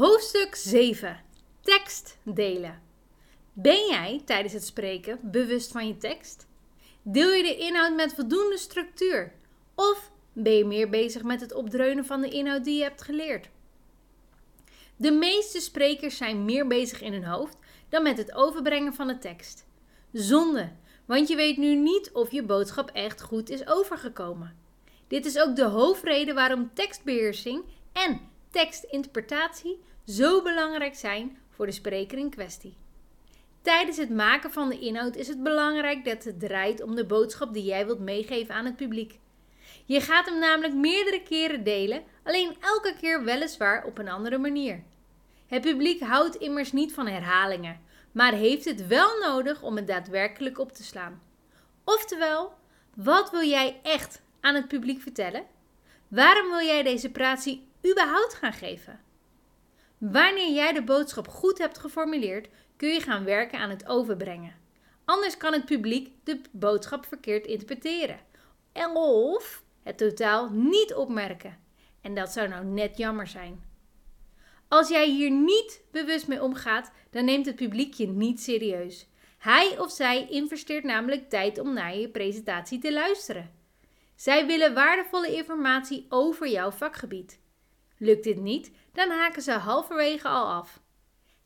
Hoofdstuk 7. Tekst delen. Ben jij tijdens het spreken bewust van je tekst? Deel je de inhoud met voldoende structuur? Of ben je meer bezig met het opdreunen van de inhoud die je hebt geleerd? De meeste sprekers zijn meer bezig in hun hoofd dan met het overbrengen van de tekst. Zonde, want je weet nu niet of je boodschap echt goed is overgekomen. Dit is ook de hoofdreden waarom tekstbeheersing en tekstinterpretatie zo belangrijk zijn voor de spreker in kwestie. Tijdens het maken van de inhoud is het belangrijk dat het draait om de boodschap die jij wilt meegeven aan het publiek. Je gaat hem namelijk meerdere keren delen, alleen elke keer weliswaar op een andere manier. Het publiek houdt immers niet van herhalingen, maar heeft het wel nodig om het daadwerkelijk op te slaan. Oftewel, wat wil jij echt aan het publiek vertellen? Waarom wil jij deze pratie überhaupt gaan geven? Wanneer jij de boodschap goed hebt geformuleerd, kun je gaan werken aan het overbrengen. Anders kan het publiek de boodschap verkeerd interpreteren. Of het totaal niet opmerken. En dat zou nou net jammer zijn. Als jij hier niet bewust mee omgaat, dan neemt het publiek je niet serieus. Hij of zij investeert namelijk tijd om naar je presentatie te luisteren. Zij willen waardevolle informatie over jouw vakgebied. Lukt dit niet, dan haken ze halverwege al af.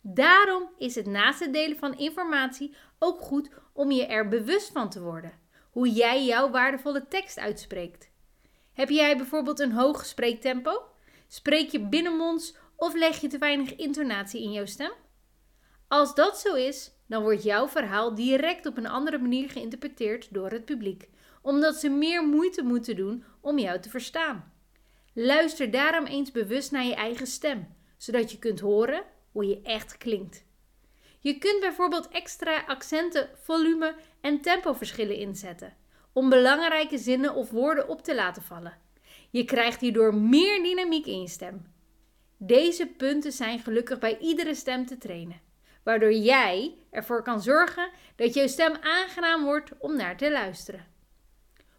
Daarom is het naast het delen van informatie ook goed om je er bewust van te worden hoe jij jouw waardevolle tekst uitspreekt. Heb jij bijvoorbeeld een hoog spreektempo? Spreek je binnenmonds of leg je te weinig intonatie in jouw stem? Als dat zo is, dan wordt jouw verhaal direct op een andere manier geïnterpreteerd door het publiek, omdat ze meer moeite moeten doen om jou te verstaan. Luister daarom eens bewust naar je eigen stem, zodat je kunt horen hoe je echt klinkt. Je kunt bijvoorbeeld extra accenten, volume en tempoverschillen inzetten om belangrijke zinnen of woorden op te laten vallen. Je krijgt hierdoor meer dynamiek in je stem. Deze punten zijn gelukkig bij iedere stem te trainen, waardoor jij ervoor kan zorgen dat je stem aangenaam wordt om naar te luisteren.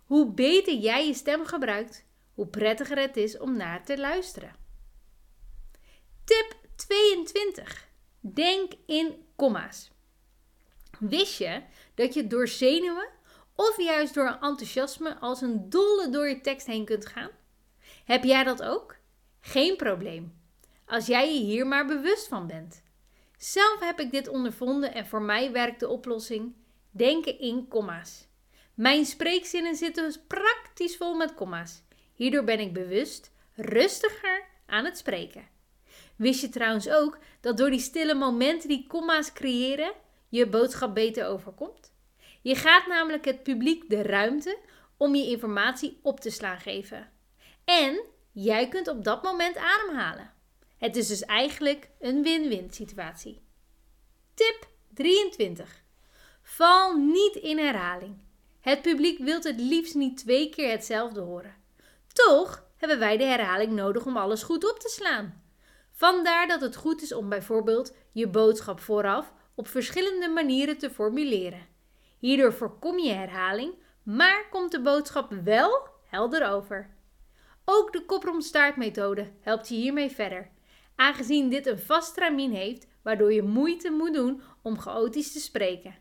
Hoe beter jij je stem gebruikt, hoe prettiger het is om naar te luisteren. Tip 22. Denk in komma's. Wist je dat je door zenuwen of juist door enthousiasme als een dolle door je tekst heen kunt gaan? Heb jij dat ook? Geen probleem. Als jij je hier maar bewust van bent. Zelf heb ik dit ondervonden en voor mij werkt de oplossing denken in komma's. Mijn spreekzinnen zitten dus praktisch vol met komma's. Hierdoor ben ik bewust rustiger aan het spreken. Wist je trouwens ook dat door die stille momenten die komma's creëren, je boodschap beter overkomt? Je gaat namelijk het publiek de ruimte om je informatie op te slaan geven. En jij kunt op dat moment ademhalen. Het is dus eigenlijk een win-win situatie. Tip 23. Val niet in herhaling. Het publiek wil het liefst niet twee keer hetzelfde horen. Toch hebben wij de herhaling nodig om alles goed op te slaan. Vandaar dat het goed is om bijvoorbeeld je boodschap vooraf op verschillende manieren te formuleren. Hierdoor voorkom je herhaling, maar komt de boodschap wel helder over. Ook de kopromstaartmethode helpt je hiermee verder, aangezien dit een vast stramien heeft, waardoor je moeite moet doen om chaotisch te spreken.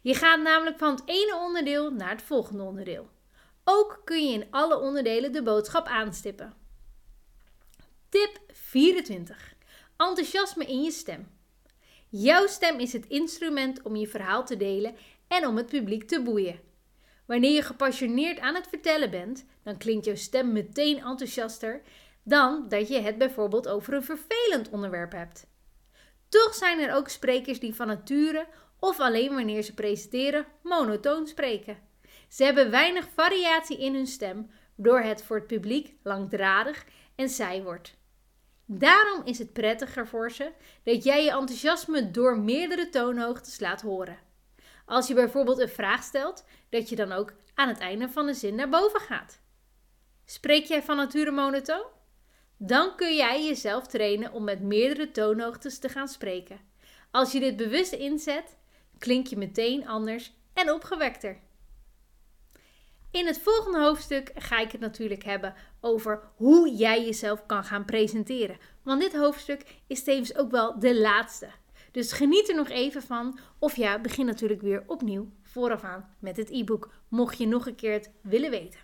Je gaat namelijk van het ene onderdeel naar het volgende onderdeel. Ook kun je in alle onderdelen de boodschap aanstippen. Tip 24. Enthousiasme in je stem. Jouw stem is het instrument om je verhaal te delen en om het publiek te boeien. Wanneer je gepassioneerd aan het vertellen bent, dan klinkt jouw stem meteen enthousiaster dan dat je het bijvoorbeeld over een vervelend onderwerp hebt. Toch zijn er ook sprekers die van nature of alleen wanneer ze presenteren monotoon spreken. Ze hebben weinig variatie in hun stem, waardoor het voor het publiek langdradig en saai wordt. Daarom is het prettiger voor ze dat jij je enthousiasme door meerdere toonhoogtes laat horen. Als je bijvoorbeeld een vraag stelt, dat je dan ook aan het einde van de zin naar boven gaat. Spreek jij van nature monotoon? Dan kun jij jezelf trainen om met meerdere toonhoogtes te gaan spreken. Als je dit bewust inzet, klink je meteen anders en opgewekter. In het volgende hoofdstuk ga ik het natuurlijk hebben over hoe jij jezelf kan gaan presenteren. Want dit hoofdstuk is tevens ook wel de laatste. Dus geniet er nog even van. Of ja, begin natuurlijk weer opnieuw vooraf aan met het e-book, mocht je nog een keer het willen weten.